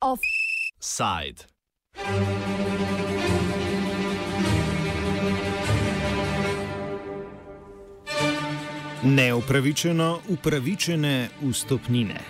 Offside. Neupravičeno upravičene vstopnine.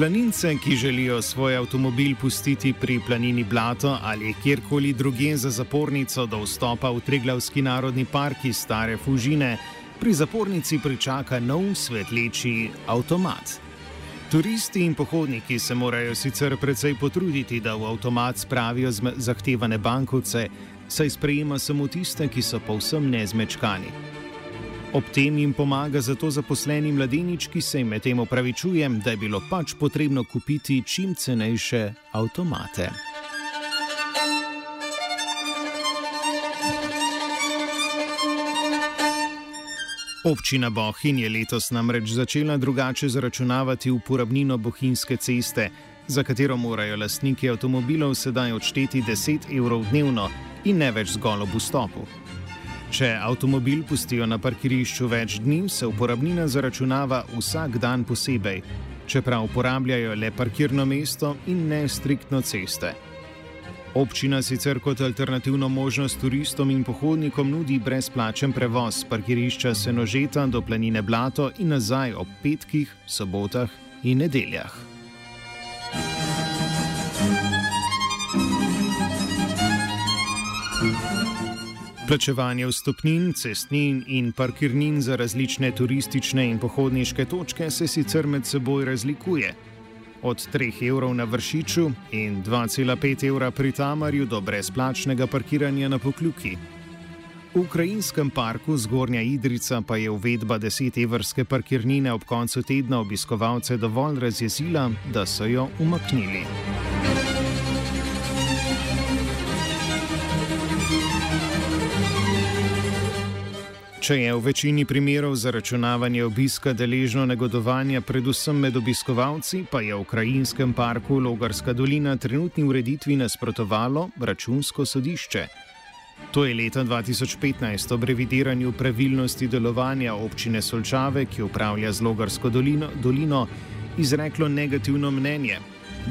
Planince, ki želijo svoj avtomobil pustiti pri planini Blato ali kjerkoli drugje za zapornico do vstopa v Triglavski narodni park iz Stare Fužine, pri zapornici pričaka nov svetleči avtomat. Turisti in pohodniki se morajo sicer precej potruditi, da v avtomat spravijo zahtevane bankovce, saj sprejema samo tiste, ki so povsem nezmečkani. Ob tem jim pomaga zato zaposleni mladenič, ki se jim medtem opravičuje, da je bilo pač potrebno kupiti čim cenejše avtomate. Občina Bohin je letos namreč začela drugače zaračunavati uporabnino Bohinske ceste, za katero morajo lastniki avtomobilov sedaj odšteti 10 evrov dnevno in ne več zgolj ob vstopu. Če avtomobil pustijo na parkirišču več dni, se uporabnina zaračunava vsak dan posebej, čeprav uporabljajo le parkirno mesto in ne striktno ceste. Občina sicer kot alternativno možnost turistom in pohodnikom nudi brezplačen prevoz z parkirišča Senožeta do planine Blato in nazaj ob petkih, sobotah in nedeljah. Plačevanje vstopnin, cestnin in parkirnin za različne turistične in pohodniške točke se sicer med seboj razlikuje. Od 3 evrov na vršiču in 2,5 evra pri Tamarju do brezplačnega parkiranja na pokljuki. V Ukrajinskem parku Zgornja Idrica pa je uvedba 10 evrske parkirnine ob koncu tedna obiskovalce dovolj razjezila, da so jo umaknili. Če je v večini primerov zaračunavanje obiska deležno negodovanja, predvsem med obiskovalci, pa je v Krajinskem parku Logarska dolina trenutni ureditvi nasprotovalo računsko sodišče. To je leta 2015 ob revidiranju pravilnosti delovanja občine Solčave, ki upravlja z Logarsko dolino, dolino izreklo negativno mnenje.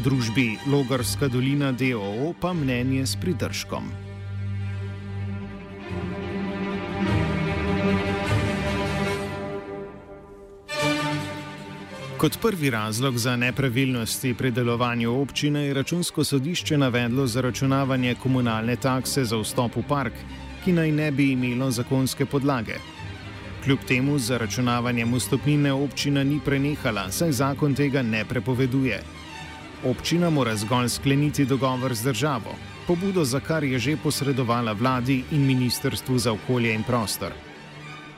Družbi Logarska dolina DOO pa mnenje s pridržkom. Kot prvi razlog za nepravilnosti pri delovanju občine je računsko sodišče navedlo zaračunavanje komunalne takse za vstop v park, ki naj ne bi imelo zakonske podlage. Kljub temu zaračunavanjem vstopnine občina ni prenehala, saj zakon tega ne prepoveduje. Občina mora zgolj skleniti dogovor z državo, pobudo za kar je že posredovala vladi in Ministrstvu za okolje in prostor.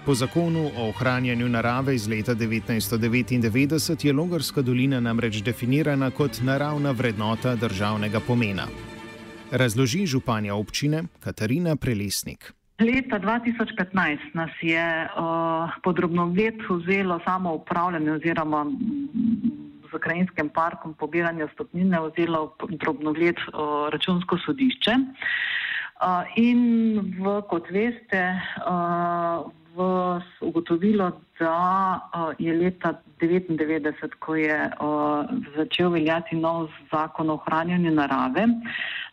Po zakonu o ohranjanju narave iz leta 1999 je Logarska dolina namreč definirana kot naravna vrednota državnega pomena. Razloži županja občine Katarina Prelesnik. Leta 2015 nas je uh, podrobno let vzelo samo upravljanje oziroma z krajinskim parkom pobiranje stopnine vzelo drobno let uh, računsko sodišče. Uh, in v, kot veste, uh, ugotovilo, da je leta 1999, ko je začel veljati nov zakon o ohranjanju narave,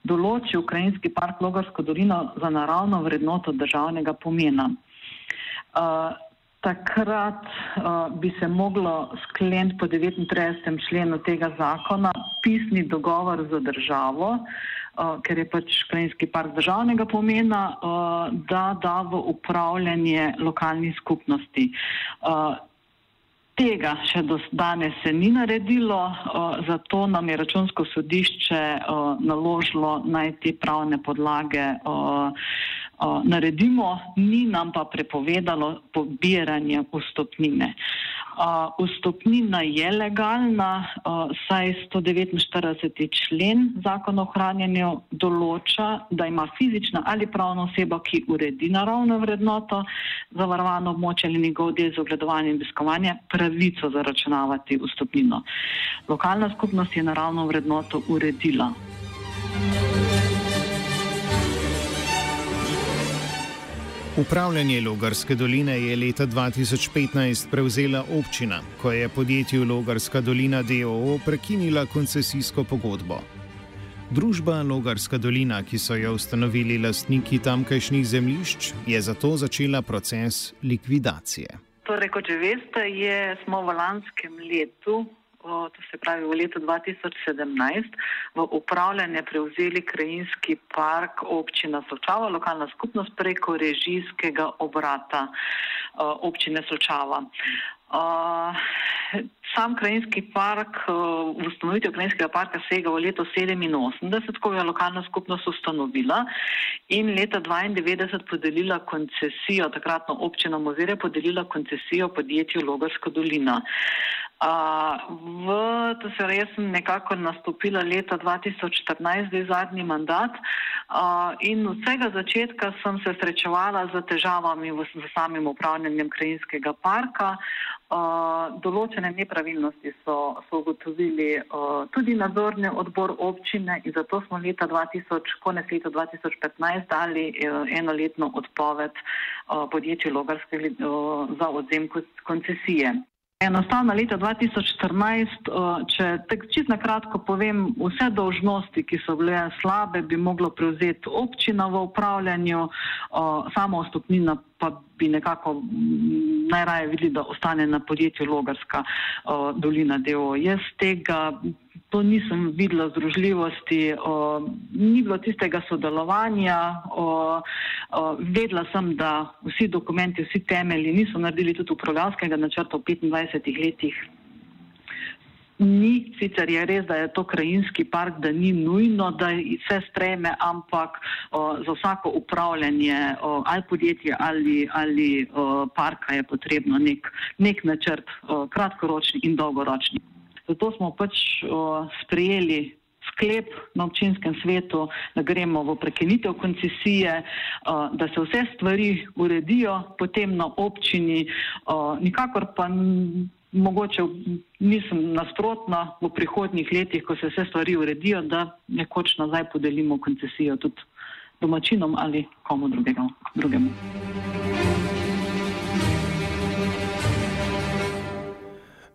določil Ukrajinski park Logarsko dolino za naravno vrednoto državnega pomena. Takrat uh, bi se moglo skleniti po 39. členu tega zakona pisni dogovor za državo, ker je pač krajinski park državnega pomena, uh, da da v upravljanje lokalnih skupnosti. Uh, Tega še do danes se ni naredilo, zato nam je računsko sodišče naložilo naj te pravne podlage naredimo, ni nam pa prepovedalo pobiranje vstopnine. Vstopnina je legalna, saj 149. člen zakona o ohranjanju določa, da ima fizična ali pravna oseba, ki uredi naravno vrednoto za varovano območje ali njegov del za ogledovanje in obiskovanje, pravico zaračunavati vstopnino. Lokalna skupnost je naravno vrednoto uredila. Upravljanje Logarske doline je leta 2015 prevzela občina, ko je podjetju Logarska dolina DOO prekinila koncesijsko pogodbo. Družba Logarska dolina, ki so jo ustanovili lastniki tamkajšnjih zemljišč, je zato začela proces likvidacije. Torej, kot že veste, je, smo v lanskem letu to se pravi v letu 2017, v upravljanje prevzeli krajinski park občina Sočava, lokalna skupnost preko režijskega obrata občine Sočava. Sam krajinski park, ustanovitev krajinskega parka sega v leto 87, ko je lokalna skupnost ustanovila in leta 92 podelila koncesijo, takratno občina Mozire podelila koncesijo podjetju Logarska dolina. V to se res nekako nastopila leta 2014, zdaj zadnji mandat in od vsega začetka sem se srečevala z težavami v, v samim upravljanjem krajinskega parka. Določene nepravilnosti so, so ugotovili tudi nadzorni odbor občine in zato smo leta 2000, konec leta 2015 dali enoletno odpoved podjetju Logarske za odzem koncesije. Enostavno leta 2014, če tako čist na kratko povem, vse dožnosti, ki so bile slabe, bi moglo prevzeti občina v upravljanju, samo stopnina pa bi nekako najraje videli, da ostane na podjetju Logarska dolina DO. Jaz tega to nisem videla združljivosti, o, ni bilo tistega sodelovanja, o, vedela sem, da vsi dokumenti, vsi temelji niso naredili tudi upravljanskega načrta v 25 letih. Ni, sicer je res, da je to krajinski park, da ni nujno, da se spreme, ampak o, za vsako upravljanje o, ali podjetje ali, ali o, parka je potrebno nek, nek načrt, o, kratkoročni in dolgoročni. Zato smo pač o, sprejeli sklep na občinskem svetu, da gremo v prekinitev koncesije, o, da se vse stvari uredijo potem na občini, o, nikakor pa. Mogoče nisem nasprotna v prihodnjih letih, ko se vse stvari uredijo, da nekoč nazaj podelimo koncesijo tudi domačinom ali komu drugega, drugemu.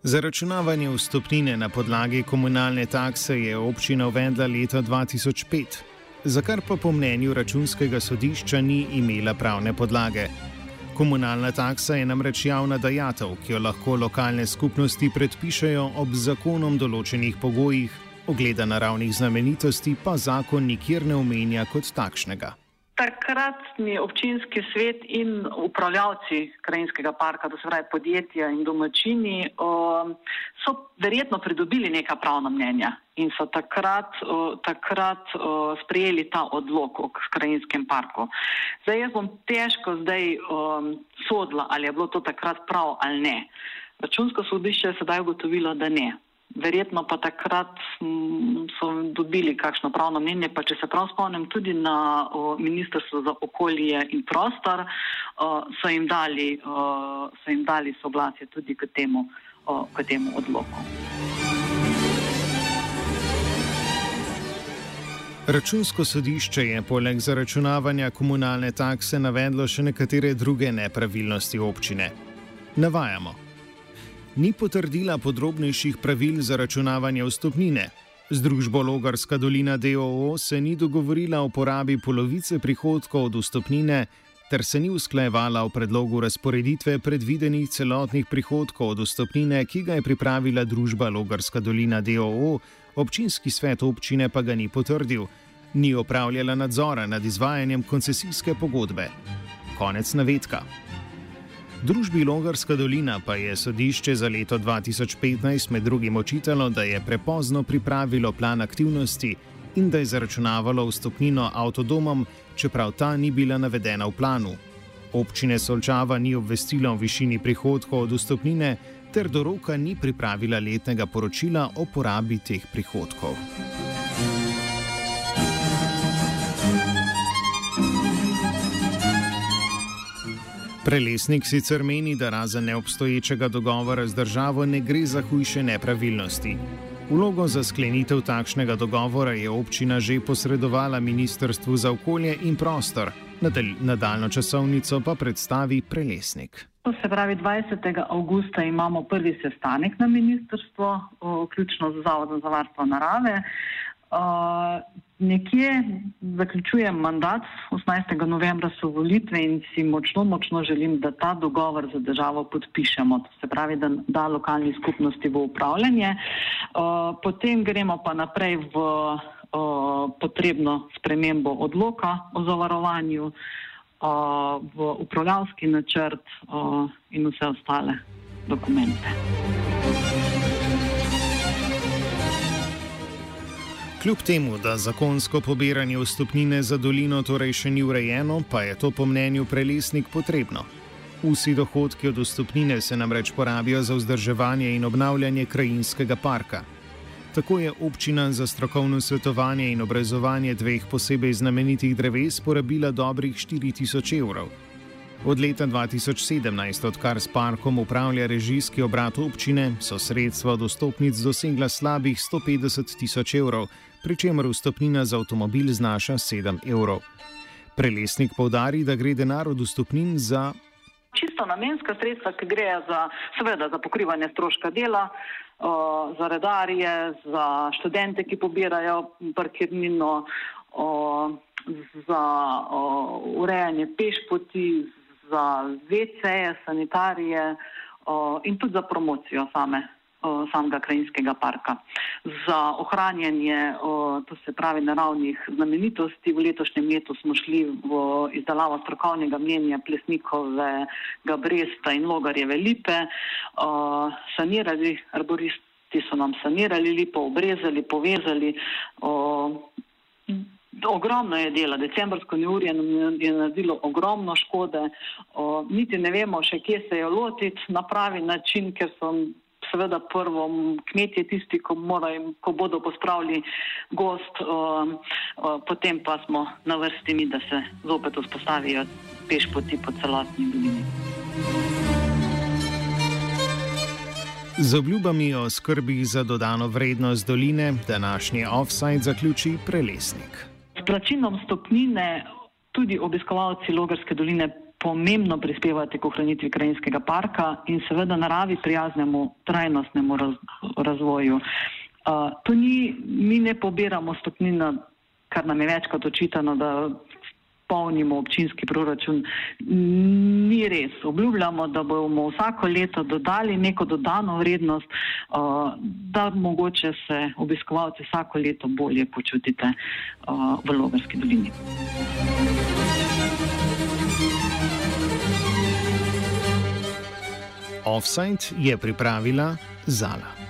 Zaračunavanje vstopnine na podlagi komunalne takse je občina uvedla leta 2005, za kar pa po mnenju računskega sodišča ni imela pravne podlage. Komunalna taksa je namreč javna dajatev, ki jo lahko lokalne skupnosti predpišajo ob zakonom določenih pogojih, ogleda naravnih znamenitosti pa zakon nikjer ne omenja kot takšnega. Takratni občinski svet in upravljavci krajinskega parka, to se pravi podjetja in domačini, so verjetno pridobili neka pravna mnenja in so takrat, takrat sprejeli ta odlog o krajinskem parku. Zdaj jaz bom težko zdaj sodila, ali je bilo to takrat prav ali ne. Računsko sodišče je sedaj ugotovilo, da ne. Verjetno pa takrat so dobili kakšno pravno mnenje, pa če se prav spomnim, tudi na Ministrstvo za okolje in prostor so jim dali, so jim dali soglasje tudi k temu, k temu odloku. Računsko sodišče je poleg zaračunavanja komunalne takse navedlo še nekatere druge nepravilnosti občine. Navajamo ni potrdila podrobnejših pravil za računavanje vstopnine. Z družbo Logarska dolina DOO se ni dogovorila o porabi polovice prihodkov od vstopnine, ter se ni usklajevala o predlogu razporeditve predvidenih celotnih prihodkov od vstopnine, ki ga je pripravila družba Logarska dolina DOO, občinski svet občine pa ga ni potrdil, ni opravljala nadzora nad izvajanjem koncesijske pogodbe. Konec navedka. Družbi Longarska dolina pa je sodišče za leto 2015 med drugim očitalo, da je prepozno pripravilo plan aktivnosti in da je zaračunavalo vstopnino avtodomom, čeprav ta ni bila navedena v planu. Občine Solčava ni obvestila o višini prihodkov od vstopnine, ter do roka ni pripravila letnega poročila o porabi teh prihodkov. Prelesnik sicer meni, da razen neobstoječega dogovora z državo ne gre za hujše nepravilnosti. Vlogo za sklenitev takšnega dogovora je občina že posredovala Ministrstvu za okolje in prostor, Nadaljno časovnico pa predstavi prelesnik. To se pravi, 20. avgusta imamo prvi sestanek na ministrstvo, vključno z Zavodom za varstvo narave. Nekje zaključujem mandat, 18. novembra so volitve in si močno, močno želim, da ta dogovor za državo podpišemo. To se pravi, da da lokalni skupnosti v upravljanje. Potem gremo pa naprej v potrebno spremembo odloka o zavarovanju, v upravljavski načrt in vse ostale dokumente. Kljub temu, da zakonsko pobiranje vstopnine za dolino torej še ni urejeno, pa je to po mnenju prelesnik potrebno. Vsi dohodki od vstopnine se namreč porabijo za vzdrževanje in obnavljanje krajinskega parka. Tako je občina za strokovno svetovanje in obrazovanje dveh posebej znamenitih dreves porabila dobrih 4000 evrov. Od leta 2017, odkar s parkom upravlja režijski obrat občine, so sredstva dostopnic dosegla slabih 150 tisoč evrov, pri čemer vstopnina za avtomobil znaša 7 evrov. Prelesnik povdari, da gre denar od vstopnin za. Čisto namenska sredstva, ki grejo za, seveda, za pokrivanje stroška dela, za redarje, za študente, ki pobirajo parkirnino, za urejanje pešpoti, za VC-je, sanitarije in tudi za promocijo same samega krajinskega parka. Za ohranjanje, to se pravi, naravnih znamenitosti v letošnjem letu smo šli v izdelavo strokovnega mnenja Plesnikovega Bresta in Logarjeve Lipe, sanirali arboristi so nam sanirali lipo, obrezali, povezali. Ogromno je dela, decembrsko neurje nam je naredilo ogromno škode, o, niti ne vemo še, kje se jo lotiti na pravi način, ker so seveda prvo kmetje tisti, ko, morajo, ko bodo pospravili gost, o, o, potem pa smo na vrsti mi, da se zopet vzpostavijo peš poti po celotni dolini. Z obljubami o skrbi za dodano vrednost doline današnji offside zaključi prelesnik. S plačinom stopnine tudi obiskovalci Logarske doline pomembno prispevati k ohranitvi krajinskega parka in seveda naravi prijaznemu trajnostnemu raz, razvoju. Uh, ni, mi ne pobiramo stopnina, kar nam je večkrat očitano, da polnimo občinski proračun. Ni res. Obljubljamo, da bomo vsako leto dodali neko dodano vrednost, uh, da mogoče se obiskovalci vsako leto bolje počutite uh, v Logarski dolini. Offside je pripravila Zala.